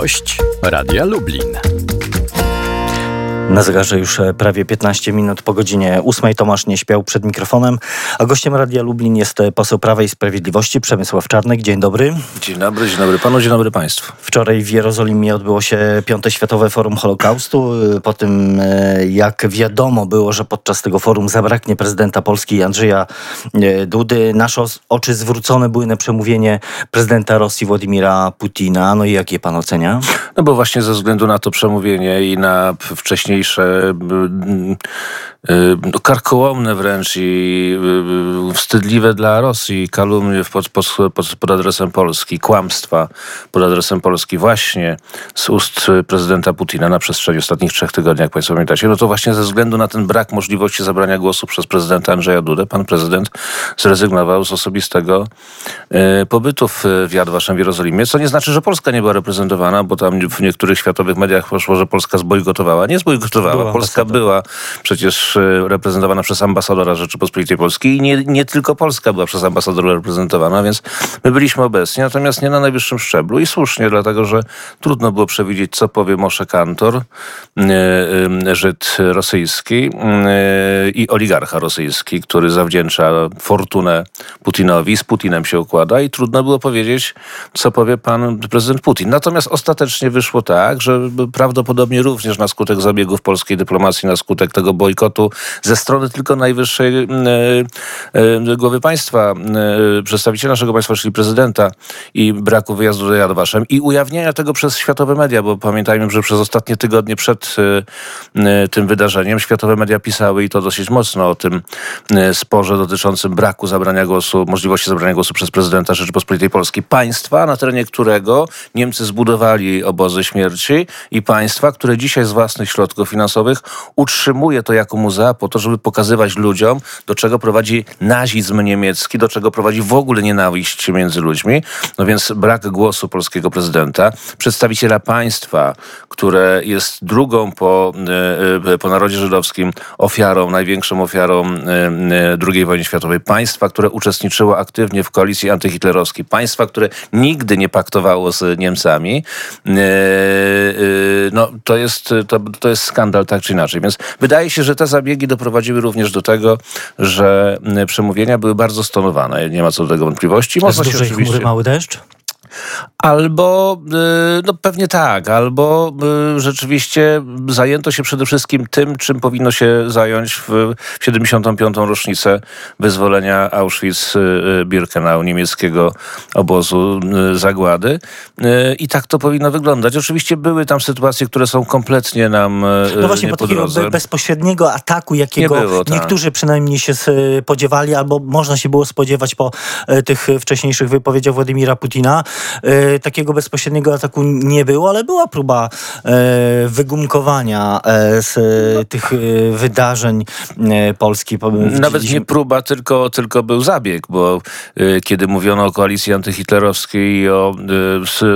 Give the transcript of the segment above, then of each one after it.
Gość Radia Lublin. Na zegarze już e, prawie 15 minut po godzinie 8. Tomasz nie śpiał przed mikrofonem, a gościem Radia Lublin jest e, poseł Prawa i Sprawiedliwości Przemysław Czarnek. Dzień dobry. Dzień dobry, dzień dobry panu, dzień dobry państwu. Wczoraj w Jerozolimie odbyło się Piąte Światowe Forum Holokaustu. E, po tym, jak wiadomo było, że podczas tego forum zabraknie prezydenta Polski Andrzeja Dudy, nasze oczy zwrócone były na przemówienie prezydenta Rosji Władimira Putina. No i jak je pan ocenia? No bo właśnie ze względu na to przemówienie i na wcześniejsze mniejsze Y, no, karkołomne wręcz i y, y, wstydliwe dla Rosji kalumnie pod, pod, pod, adresem Polski, kłamstwa pod adresem Polski właśnie z ust prezydenta Putina na przestrzeni ostatnich trzech tygodni, jak Państwo pamiętacie, no to właśnie ze względu na ten brak możliwości zabrania głosu przez prezydenta Andrzeja Dudę, pan prezydent zrezygnował z osobistego pobytu w, Vashem w Jerozolimie, co nie znaczy, że Polska nie była reprezentowana, bo tam w niektórych światowych mediach poszło, że Polska zbojkotowała. Nie Była Polska była przecież reprezentowana przez ambasadora Rzeczypospolitej Polskiej i nie, nie tylko Polska była przez ambasadora reprezentowana, więc my byliśmy obecni, natomiast nie na najwyższym szczeblu. I słusznie, dlatego że trudno było przewidzieć, co powie Moshe Kantor, e, e, Żyd rosyjski e, i oligarcha rosyjski, który zawdzięcza fortunę Putinowi, z Putinem się układa i trudno było powiedzieć, co powie pan prezydent Putin. Natomiast ostatecznie wyszło tak, że prawdopodobnie również na skutek zabiegów polskiej dyplomacji, na skutek tego bojkotu ze strony tylko najwyższej e, e, głowy państwa, e, przedstawiciela naszego państwa, czyli prezydenta i braku wyjazdu do Yad Vashem i ujawnienia tego przez światowe media, bo pamiętajmy, że przez ostatnie tygodnie przed tym wydarzeniem światowe media pisały i to dosyć mocno o tym sporze dotyczącym braku zabrania głosu, możliwości zabrania głosu przez prezydenta Rzeczypospolitej Polskiej. Państwa, na terenie którego Niemcy zbudowali obozy śmierci i państwa, które dzisiaj z własnych środków finansowych utrzymuje to jako muzea po to, żeby pokazywać ludziom, do czego prowadzi nazizm niemiecki, do czego prowadzi w ogóle nienawiść między ludźmi. No więc brak głosu polskiego prezydenta, przedstawiciela państwa, które jest drugą po, e, e, po narodzie żydowskim ofiarą, największą ofiarą e, II wojny światowej. Państwa, które uczestniczyło aktywnie w koalicji antyhitlerowskiej. Państwa, które nigdy nie paktowało z Niemcami. No, to jest, to, to jest skandal tak czy inaczej. Więc wydaje się, że te zabiegi doprowadziły również do tego, że przemówienia były bardzo stonowane. Nie ma co do tego wątpliwości. Można się oczywiście... chmury, mały deszcz? Albo, y, no pewnie tak, albo y, rzeczywiście zajęto się przede wszystkim tym, czym powinno się zająć w 75. rocznicę wyzwolenia Auschwitz-Birkenau, niemieckiego obozu y, zagłady. I tak to powinno wyglądać. Oczywiście były tam sytuacje, które są kompletnie nam No właśnie, bo takiego bezpośredniego ataku, jakiego było, tak. niektórzy przynajmniej się spodziewali, albo można się było spodziewać po tych wcześniejszych wypowiedziach Władimira Putina, E, takiego bezpośredniego ataku nie było, ale była próba e, wygumkowania e, z tych wydarzeń Polski. Nawet nie próba, tylko, tylko był zabieg, bo kiedy mówiono o koalicji antyhitlerowskiej i o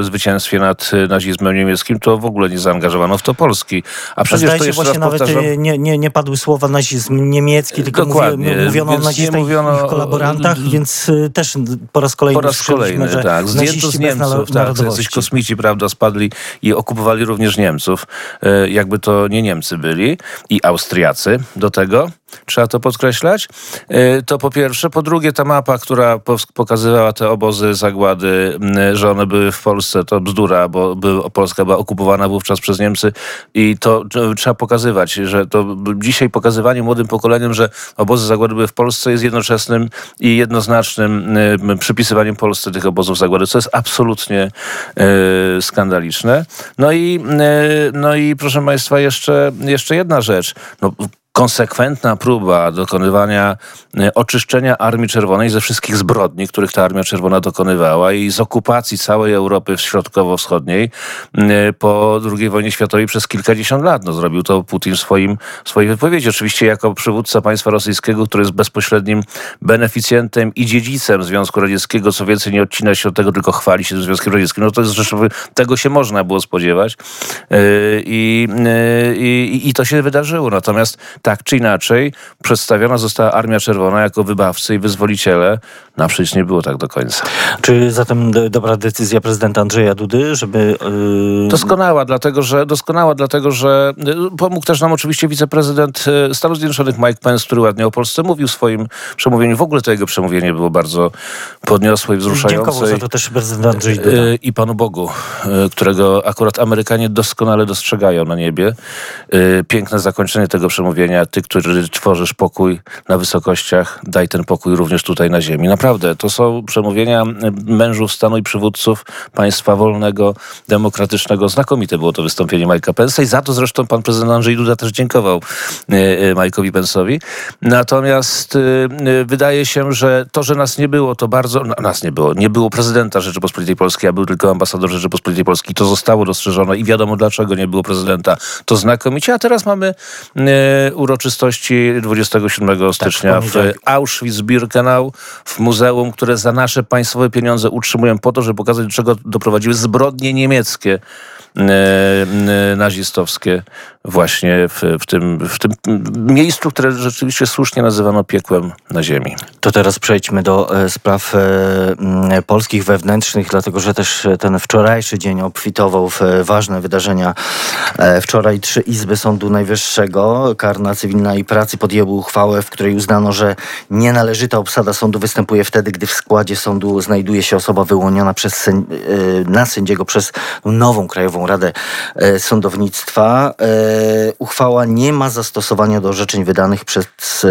zwycięstwie nad nazizmem niemieckim, to w ogóle nie zaangażowano w to Polski. A przecież Zdaje to jeszcze właśnie nawet powtarzam... nie, nie, nie padły słowa nazizm niemiecki, tylko Dokładnie. mówiono o nazistach mówiono... kolaborantach, więc też po raz kolejny po raz kolejny, że tak. Zdjęto z Niemców Niemców, tak, jacyś kosmici, prawda, spadli i okupowali również Niemców, e, jakby to nie Niemcy byli i Austriacy do tego. Trzeba to podkreślać. E, to po pierwsze. Po drugie, ta mapa, która pokazywała te obozy zagłady, że one były w Polsce, to bzdura, bo Polska była okupowana wówczas przez Niemcy i to trzeba pokazywać, że to dzisiaj pokazywanie młodym pokoleniom, że obozy zagłady były w Polsce jest jednoczesnym i jednoznacznym przypisywaniem Polsce tych obozów zagłady, co jest absolutnie e, skandaliczne. No i, e, no i proszę Państwa, jeszcze, jeszcze jedna rzecz. No, konsekwentna próba dokonywania e, oczyszczenia Armii Czerwonej ze wszystkich zbrodni, których ta Armia Czerwona dokonywała i z okupacji całej Europy środkowo-wschodniej e, po II wojnie światowej przez kilkadziesiąt lat. No, zrobił to Putin w swoim, swojej wypowiedzi. Oczywiście jako przywódca państwa rosyjskiego, który jest bezpośrednim beneficjentem i dziedzicem Związku Radzieckiego, co więcej nie odcina się od tego, tylko chwali się Związkiem Radzieckim. No to jest rzecz, tego się można było spodziewać e, i, i, i to się wydarzyło. Natomiast tak czy inaczej przedstawiona została Armia Czerwona jako wybawcy i wyzwoliciele. Na przecież nie było tak do końca. Czy zatem dobra decyzja prezydenta Andrzeja Dudy, żeby... Yy... Doskonała, dlatego że, doskonała, dlatego że y, pomógł też nam oczywiście wiceprezydent y, Stanów Zjednoczonych Mike Pence, który ładnie o Polsce mówił w swoim przemówieniu. W ogóle to jego przemówienie było bardzo podniosłe i wzruszające. Dziękował za to też prezydent Andrzej Duda. Y, I Panu Bogu, którego akurat Amerykanie doskonale dostrzegają na niebie. Piękne zakończenie tego przemówienia. Ty, który tworzysz pokój na wysokościach, daj ten pokój również tutaj na ziemi. Naprawdę, to są przemówienia mężów stanu i przywódców państwa wolnego, demokratycznego. Znakomite było to wystąpienie Mike'a Pence'a i za to zresztą pan prezydent Andrzej Duda też dziękował e, e, Mike'owi Pence'owi. Natomiast e, wydaje się, że to, że nas nie było, to bardzo... Nas nie było. Nie było prezydenta Rzeczypospolitej Polskiej, a był tylko ambasador Rzeczypospolitej Polskiej. To zostało dostrzeżone i wiadomo dlaczego nie było prezydenta. To znakomicie. A teraz mamy uroczystości 27 tak, stycznia w Auschwitz-Birkenau, w muzeum, które za nasze państwowe pieniądze utrzymują po to, żeby pokazać, do czego doprowadziły zbrodnie niemieckie e, nazistowskie właśnie w, w, tym, w tym miejscu, które rzeczywiście słusznie nazywano piekłem na ziemi. To teraz przejdźmy do e, spraw e, polskich wewnętrznych, dlatego że też ten wczorajszy dzień obfitował w ważne wydarzenia. E, wczoraj trzy izby Sądu Najwyższego, Karna, Cywilna i Pracy podjęły uchwałę, w której uznano, że nienależyta obsada sądu występuje wtedy, gdy w składzie sądu znajduje się osoba wyłoniona przez, na sędziego przez nową Krajową Radę Sądownictwa. E, uchwała nie ma zastosowania do orzeczeń wydanych przez e,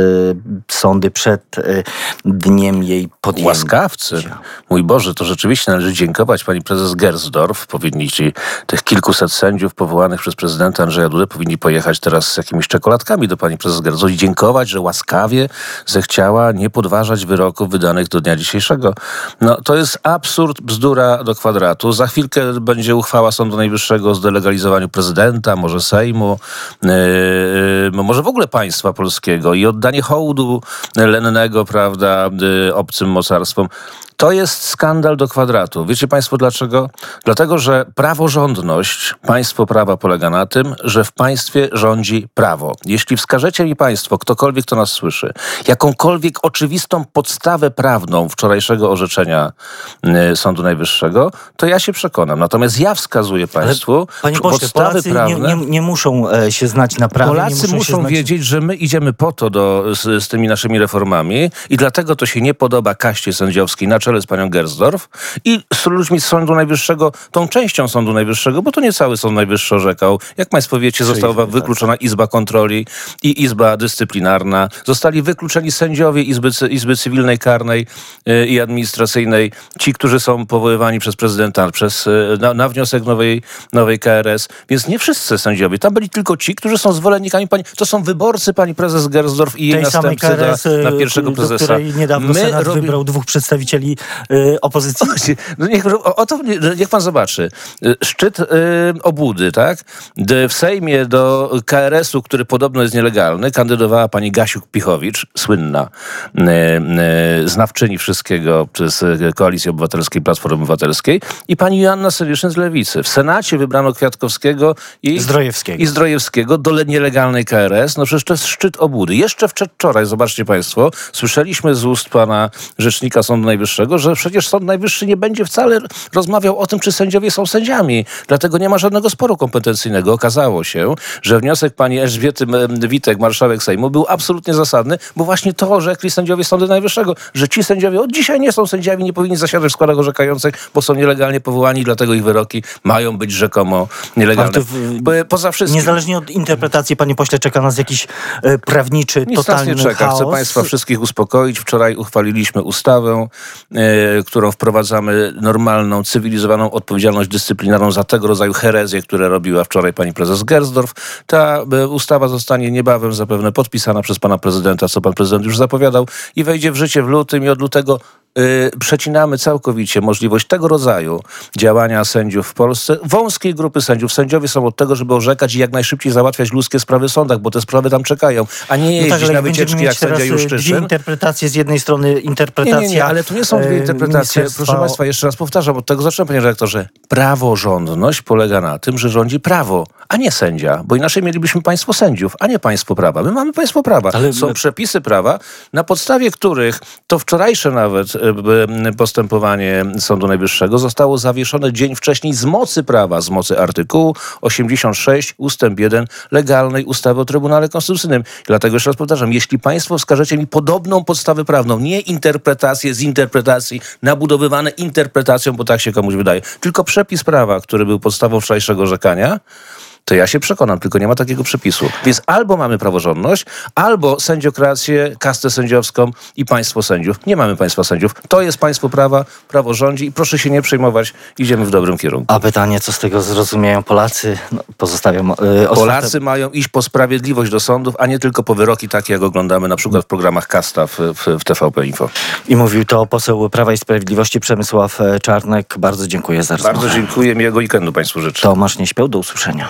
sądy przed e, dniem jej podjęcia. Łaskawcy. Mój Boże, to rzeczywiście należy dziękować pani prezes Gersdorf. Powinni ci tych kilkuset sędziów powołanych przez prezydenta Andrzeja Dudę powinni pojechać teraz z jakimiś czekoladkami do pani prezes Gersdorf i dziękować, że łaskawie zechciała nie podważać wyroków wydanych do dnia dzisiejszego. No to jest absurd, bzdura do kwadratu. Za chwilkę będzie uchwała Sądu Najwyższego o zdelegalizowaniu prezydenta, może Sejmu, E, e, może w ogóle państwa polskiego i oddanie hołdu lennego, prawda, e, obcym mocarstwom. To jest skandal do kwadratu. Wiecie Państwo dlaczego? Dlatego, że praworządność, państwo prawa polega na tym, że w państwie rządzi prawo. Jeśli wskażecie mi Państwo, ktokolwiek to nas słyszy, jakąkolwiek oczywistą podstawę prawną wczorajszego orzeczenia y, Sądu Najwyższego, to ja się przekonam. Natomiast ja wskazuję Państwu Panie pośle, podstawy Polacy prawne. Nie, nie, nie muszą e, się znać na prawie. Polacy muszą, muszą wiedzieć, że my idziemy po to do, z, z tymi naszymi reformami i dlatego to się nie podoba kaście sędziowskiej na czele z panią Gersdorf i z ludźmi z Sądu Najwyższego, tą częścią Sądu Najwyższego, bo to nie cały Sąd Najwyższy orzekał. Jak państwo wiecie, została tak. wykluczona Izba Kontroli i Izba Dyscyplinarna. Zostali wykluczeni sędziowie Izby, Izby Cywilnej, Karnej yy, i Administracyjnej, ci, którzy są powoływani przez prezydenta przez, yy, na, na, wniosek nowej, nowej KRS. Więc nie wszyscy sędziowie. Tam byli tylko ci, którzy są zwolennikami pani. To są wyborcy pani prezes Gersdorf i jej następcy KRS, na, na pierwszego prezesa. której niedawno My Senat robi... wybrał dwóch przedstawicieli y, opozycji. No niech, o, to, niech pan zobaczy. Y, szczyt y, obudy, tak? W Sejmie do KRS-u, który podobno jest nielegalny, kandydowała pani Gasiuk-Pichowicz, słynna y, y, znawczyni wszystkiego przez Koalicji Obywatelskiej, Platformy Obywatelskiej i pani Joanna Seliszyn z Lewicy. W Senacie wybrano Kwiatkowskiego i Zdrojewskiego, i Zdrojewskiego do nielegalnej KRS. No przecież to jest szczyt obudy. Jeszcze wczoraj, zobaczcie państwo, słyszeliśmy z ust pana rzecznika Sądu Najwyższego, że przecież Sąd Najwyższy nie będzie wcale rozmawiał o tym, czy sędziowie są sędziami. Dlatego nie ma żadnego sporu kompetencyjnego. Okazało się, że wniosek pani Elżbiety Witek, marszałek Sejmu, był absolutnie zasadny, bo właśnie to orzekli sędziowie Sądu Najwyższego, że ci sędziowie od dzisiaj nie są sędziami, nie powinni zasiadać w składach orzekających, bo są nielegalnie powołani, dlatego ich wyroki mają być rzekomo nielegalne. W, poza wszystkim... Niezależnie od interpretacji, panie pośle, czeka nas jakiś e, prawniczy, Nic totalny nas nie czeka. Chaos. Chcę państwa wszystkich uspokoić. Wczoraj uchwaliliśmy ustawę, e, którą wprowadzamy normalną, cywilizowaną odpowiedzialność dyscyplinarną za tego rodzaju herezję, które robiła wczoraj pani prezes Gersdorf. Ta e, ustawa zostanie niebawem zapewne podpisana przez pana prezydenta, co pan prezydent już zapowiadał i wejdzie w życie w lutym i od lutego y, przecinamy całkowicie możliwość tego rodzaju działania sędziów w Polsce, wąskiej grupy sędziów. Sędziowie są od tego, żeby orzekać i jak najszybciej załatwiać ludzkie sprawy w sądach, bo te sprawy tam czekają, a nie jeździć no tak, na wycieczki jak sędzia y, Juszczyszyn. Dwie interpretacje, z jednej strony interpretacja... Nie, nie, nie ale tu nie są dwie interpretacje. Proszę Państwa, jeszcze raz powtarzam, od tego zacząłem, panie redaktorze. Praworządność polega na tym, że rządzi prawo, a nie sędzia, bo inaczej mielibyśmy państwo sędziów, a nie państwo prawa. My mamy państwo prawa. Ale... Są przepisy prawa, na podstawie których to wczorajsze nawet e, postępowanie Sądu Najwyższego zostało zawieszone dzień wcześniej z mocy prawa, z mocy artykułu 86 ustęp 1 legalnej ustawy o Trybunale Konstytucyjnym. Dlatego jeszcze raz powtarzam, jeśli państwo wskażecie mi podobną podstawę prawną, nie interpretację z nabudowywane interpretacją, bo tak się komuś wydaje, tylko przepis prawa, który był podstawą wczorajszego orzekania, to ja się przekonam, tylko nie ma takiego przepisu. Więc albo mamy praworządność, albo sędziokrację, kastę sędziowską i państwo sędziów. Nie mamy państwa sędziów. To jest państwo prawa, prawo rządzi i proszę się nie przejmować, idziemy w dobrym kierunku. A pytanie, co z tego zrozumieją Polacy? No, pozostawiam yy, Polacy mają iść po sprawiedliwość do sądów, a nie tylko po wyroki takie, jak oglądamy na przykład w programach Kasta w, w, w TVP Info. I mówił to poseł Prawa i Sprawiedliwości Przemysław Czarnek. Bardzo dziękuję za rozmowę. Bardzo dziękuję, miłego weekendu Państwu życzę. Tomasz nie śpiał, do usłyszenia.